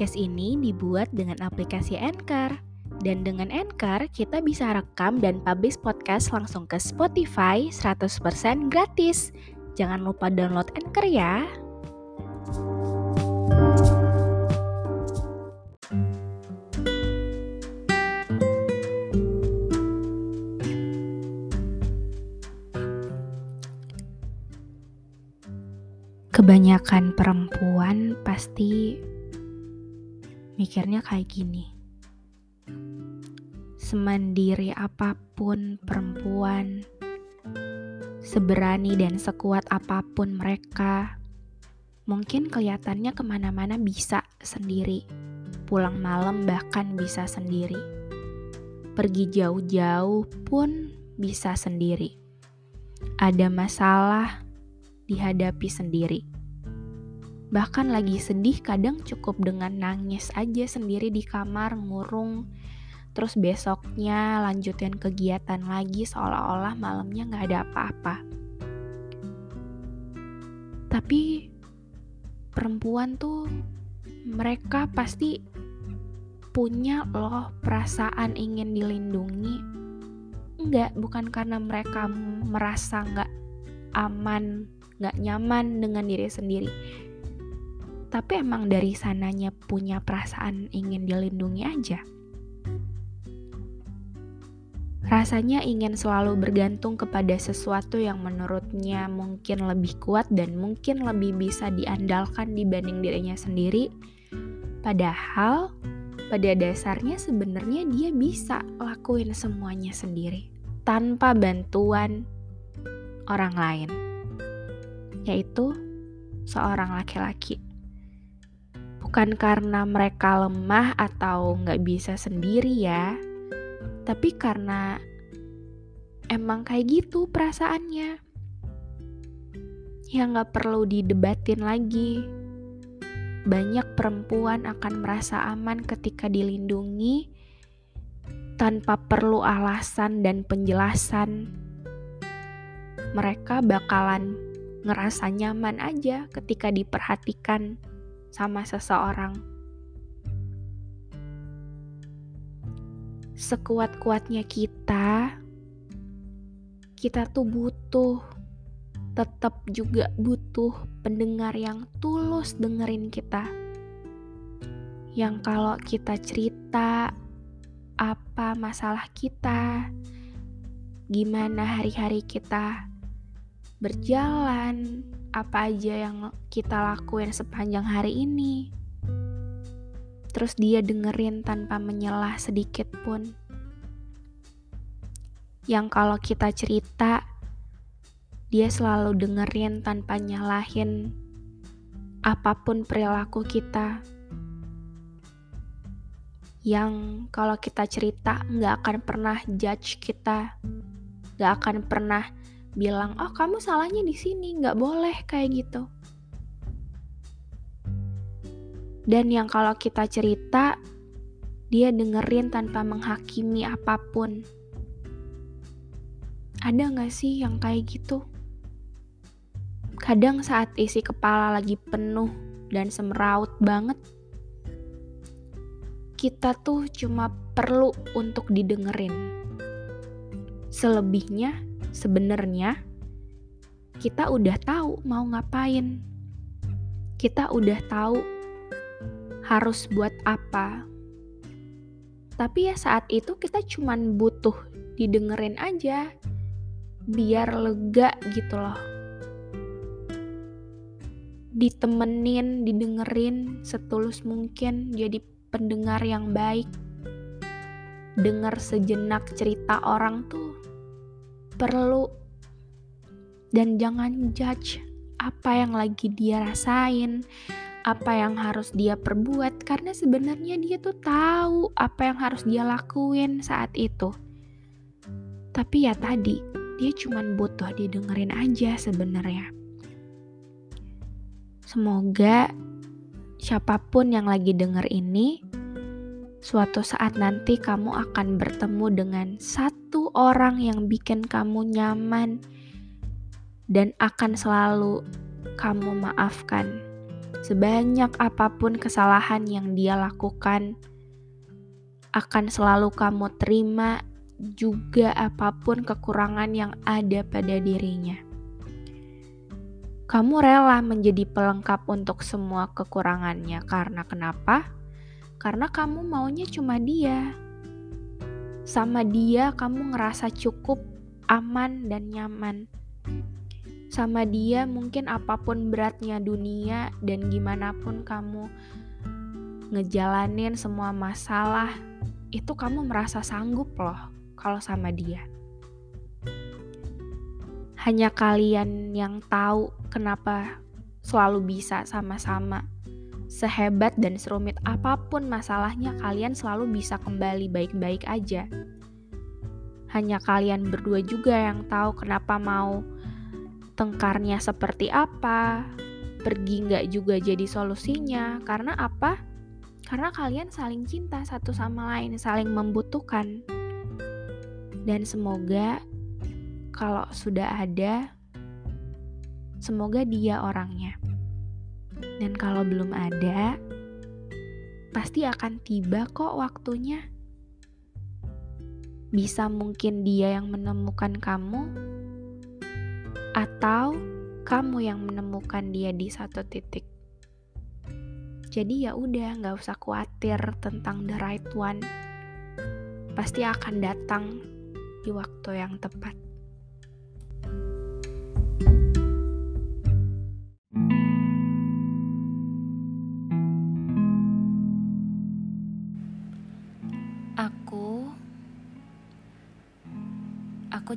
Podcast ini dibuat dengan aplikasi Anchor. Dan dengan Anchor, kita bisa rekam dan publish podcast langsung ke Spotify 100% gratis. Jangan lupa download Anchor ya. Kebanyakan perempuan pasti mikirnya kayak gini. Semandiri apa pun perempuan, seberani dan sekuat apa pun mereka, mungkin kelihatannya ke mana-mana bisa sendiri. Pulang malam bahkan bisa sendiri. Pergi jauh-jauh pun bisa sendiri. Ada masalah, dihadapi sendiri. Bahkan lagi sedih kadang cukup dengan nangis aja sendiri di kamar ngurung terus besoknya lanjutin kegiatan lagi seolah-olah malamnya gak ada apa-apa. Tapi perempuan tuh mereka pasti punya loh perasaan ingin dilindungi. Enggak, bukan karena mereka merasa nggak aman gak nyaman dengan diri sendiri. Tapi emang dari sananya punya perasaan ingin dilindungi aja. Rasanya ingin selalu bergantung kepada sesuatu yang menurutnya mungkin lebih kuat dan mungkin lebih bisa diandalkan dibanding dirinya sendiri. Padahal pada dasarnya sebenarnya dia bisa lakuin semuanya sendiri tanpa bantuan orang lain yaitu seorang laki-laki. Bukan karena mereka lemah atau nggak bisa sendiri ya, tapi karena emang kayak gitu perasaannya. Ya nggak perlu didebatin lagi. Banyak perempuan akan merasa aman ketika dilindungi tanpa perlu alasan dan penjelasan. Mereka bakalan ngerasa nyaman aja ketika diperhatikan sama seseorang. Sekuat-kuatnya kita, kita tuh butuh, tetap juga butuh pendengar yang tulus dengerin kita. Yang kalau kita cerita apa masalah kita, gimana hari-hari kita, berjalan, apa aja yang kita lakuin sepanjang hari ini. Terus dia dengerin tanpa menyelah sedikit pun. Yang kalau kita cerita, dia selalu dengerin tanpa nyalahin apa pun perilaku kita. Yang kalau kita cerita nggak akan pernah judge kita, nggak akan pernah bilang oh kamu salahnya di sini nggak boleh kayak gitu. Dan yang kalau kita cerita dia dengerin tanpa menghakimi apa pun. Ada nggak sih yang kayak gitu? Kadang saat isi kepala lagi penuh dan semeraut banget kita tuh cuma perlu untuk didengerin. Selebihnya sebenarnya kita udah tahu mau ngapain. Kita udah tahu harus buat apa. Tapi ya saat itu kita cuman butuh didengerin aja biar lega gitu loh. Ditemenin, didengerin setulus mungkin jadi pendengar yang baik. Dengar sejenak cerita orang tuh perlu dan jangan judge apa yang lagi dia rasain, apa yang harus dia perbuat karena sebenarnya dia tuh tahu apa yang harus dia lakuin saat itu. Tapi ya tadi, dia cuma butuh didengerin aja sebenarnya. Semoga siapa pun yang lagi denger ini Suatu saat nanti kamu akan bertemu dengan satu orang yang bikin kamu nyaman dan akan selalu kamu maafkan. sebanyak apa pun kesalahan yang dia lakukan, akan selalu kamu terima juga apa pun kekurangan yang ada pada dirinya. Kamu rela menjadi pelengkap untuk semua kekurangannya karena kenapa? Karena kamu maunya cuma dia. Sama dia kamu ngerasa cukup, aman dan nyaman. Sama dia mungkin apa pun beratnya dunia dan gimana pun kamu ngejalanin semua masalah, itu kamu merasa sanggup loh kalau sama dia. Hanya kalian yang tahu kenapa selalu bisa sama-sama. Sehebat dan serumit apa pun masalahnya, kalian selalu bisa kembali baik-baik aja. Hanya kalian berdua juga yang tahu kenapa mau tengkarnya seperti apa, pergi nggak juga jadi solusinya. Karena apa? Karena kalian saling cinta satu sama lain, saling membutuhkan. Dan semoga kalau sudah ada, semoga dia orangnya. Dan kalau belum ada, pasti akan tiba kok waktunya. Bisa mungkin dia yang menemukan kamu, atau kamu yang menemukan dia di satu titik. Jadi ya udah, nggak usah khawatir tentang the right one. Pasti akan datang di waktu yang tepat.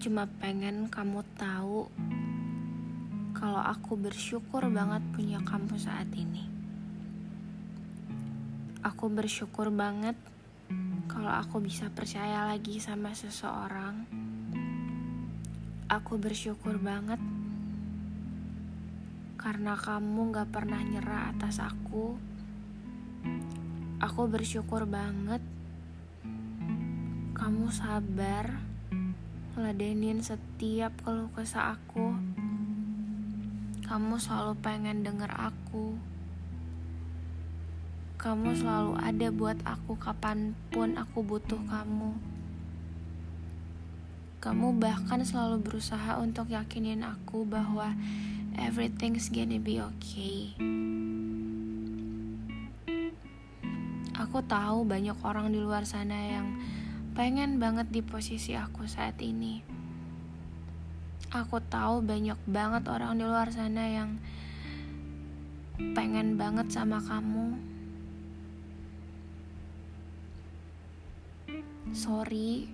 Cuma pengen kamu tahu kalau aku bersyukur banget punya kamu saat ini. Aku bersyukur banget kalau aku bisa percaya lagi sama seseorang, aku bersyukur banget karena kamu gak pernah nyerah atas aku. Aku bersyukur banget kamu sabar ladenin setiap keluh kesah aku. Kamu selalu pengen denger aku. Kamu selalu ada buat aku kapan pun aku butuh kamu. Kamu bahkan selalu berusaha untuk yakinin aku bahwa everything's gonna be okay. Aku tahu banyak orang di luar sana yang pengen banget di posisi aku saat ini. Aku tahu banyak banget orang di luar sana yang pengen banget sama kamu Sorry,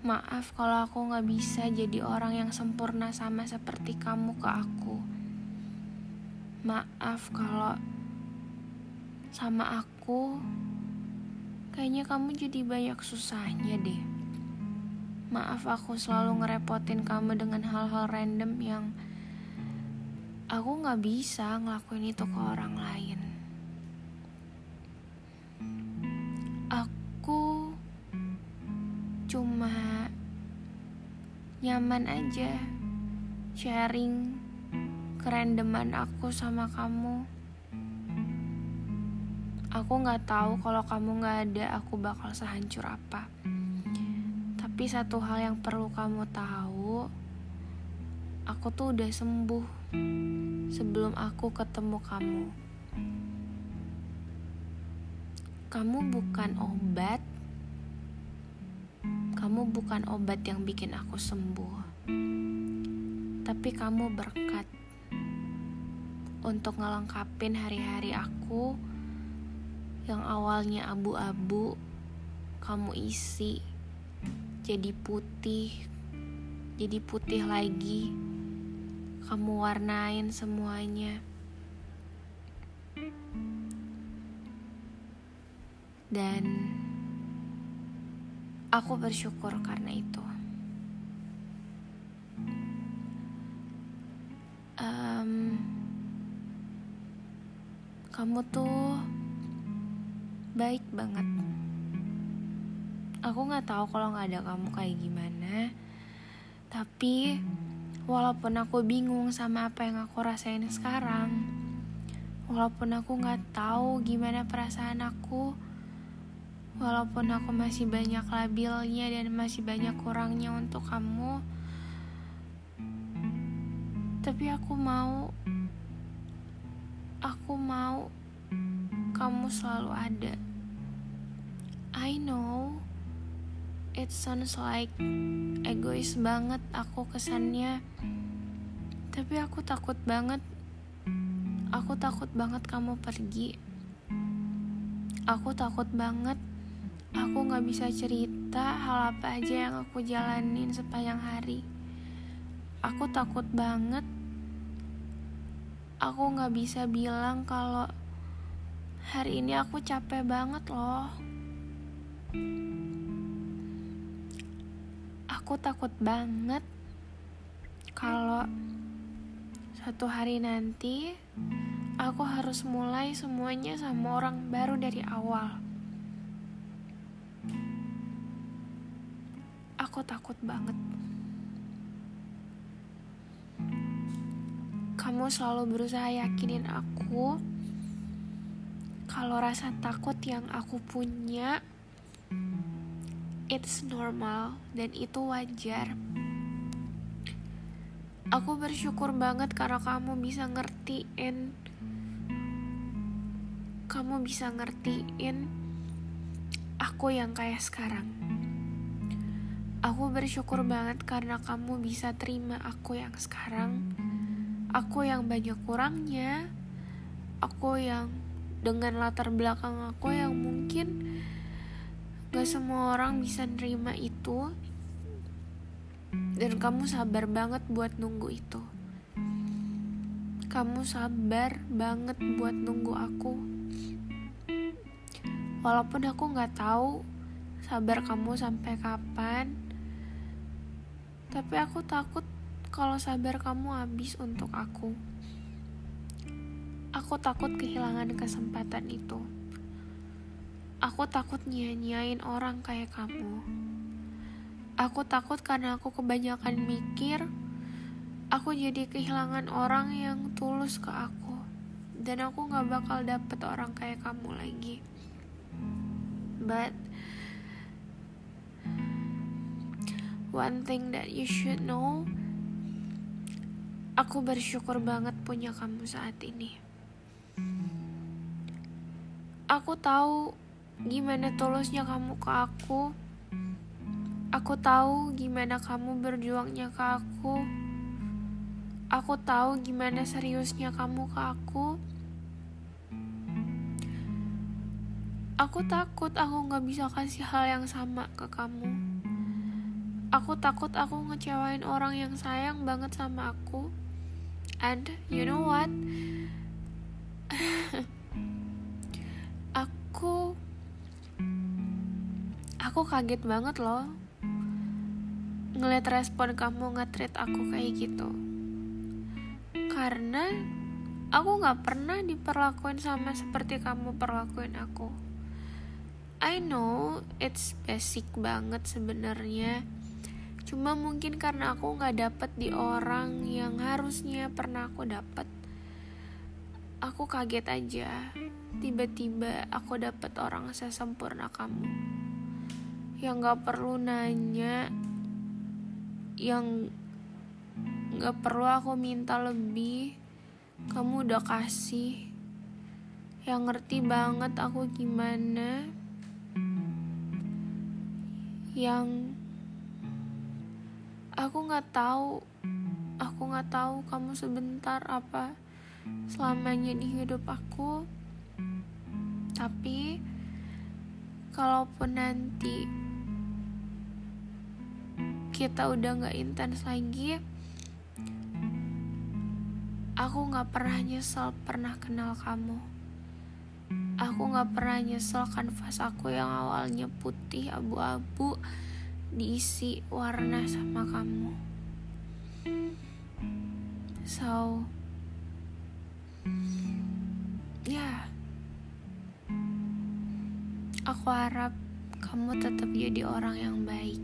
maaf kalau aku gak bisa jadi orang yang sempurna sama seperti kamu ke aku. Maaf kalau sama aku, kayaknya kamu jadi banyak susahnya deh. Maaf aku selalu ngerepotin kamu dengan hal-hal random yang aku gak bisa ngelakuin itu ke orang lain. cuma nyaman aja sharing kerendeman aku sama kamu. Aku nggak tahu kalau kamu nggak ada, aku bakal sehancur apa. Tapi satu hal yang perlu kamu tahu, aku tuh udah sembuh sebelum aku ketemu kamu. Kamu bukan obat kamu bukan obat yang bikin aku sembuh, tapi kamu berkat untuk ngelengkapin hari-hari aku yang awalnya abu-abu, kamu isi jadi putih, jadi putih lagi. Kamu warnain semuanya. Dan Aku bersyukur karena itu. Um, kamu tuh baik banget. Aku nggak tahu kalau nggak ada kamu kayak gimana. Tapi walaupun aku bingung sama apa yang aku rasain sekarang, Walaupun aku gak tahu gimana perasaan aku, walaupun aku masih banyak labilnya dan masih banyak kurangnya untuk kamu, tapi aku mau, kamu selalu ada. I know it sounds like egois banget aku kesannya, tapi aku takut banget. Aku takut banget kamu pergi. Aku takut banget aku gak bisa cerita hal apa aja yang aku jalanin sepanjang hari. Aku takut banget aku gak bisa bilang kalau hari ini aku capek banget loh. Aku takut banget kalau satu hari nanti aku harus mulai semuanya sama orang baru dari awal. Aku takut banget. Kamu selalu berusaha yakinin aku kalau rasa takut yang aku punya it's normal dan itu wajar. Aku bersyukur banget karena kamu bisa ngertiin kamu bisa ngertiin aku yang kayak sekarang. Aku bersyukur banget karena kamu bisa terima aku yang sekarang. Aku yang banyak kurangnya. Aku yang dengan latar belakang aku yang mungkin Gak semua orang bisa nerima itu. Dan kamu sabar banget buat nunggu itu. Kamu sabar banget buat nunggu aku. Walaupun aku gak tahu sabar kamu sampai kapan Tapi aku takut kalau sabar kamu habis untuk aku Aku takut kehilangan kesempatan itu Aku takut nyanyain orang kayak kamu. Aku takut karena aku kebanyakan mikir, aku jadi kehilangan orang yang tulus ke aku. Dan aku gak bakal dapet orang kayak kamu lagi. But, one thing that you should know, aku bersyukur banget punya kamu saat ini. Aku tahu gimana tulusnya kamu ke aku. Aku tahu gimana kamu berjuangnya ke aku. Aku tahu gimana seriusnya kamu ke aku. Aku takut aku gak bisa kasih hal yang sama ke kamu. Aku takut aku ngecewain orang yang sayang banget sama aku. And you know what? Aku aku kaget banget loh ngeliat respon kamu nge-treat aku kayak gitu. Karena aku gak pernah diperlakuin sama seperti kamu perlakuin aku. I know it's basic banget sebenarnya. Cuma mungkin karena aku gak dapet di orang yang harusnya pernah aku dapet aku kaget aja. Tiba-tiba aku dapet orang sesempurna kamu. Yang gak perlu nanya. Yang gak perlu aku minta lebih. Kamu udah kasih. Yang ngerti banget aku gimana. Yang aku nggak tahu. Aku nggak tahu kamu sebentar apa selamanya di hidup aku. Tapi kalaupun nanti kita udah gak intens lagi aku gak pernah nyesel pernah kenal kamu. Aku gak pernah nyesel kanvas aku yang awalnya putih abu-abu diisi warna sama kamu. So ya. Aku harap kamu tetap jadi orang yang baik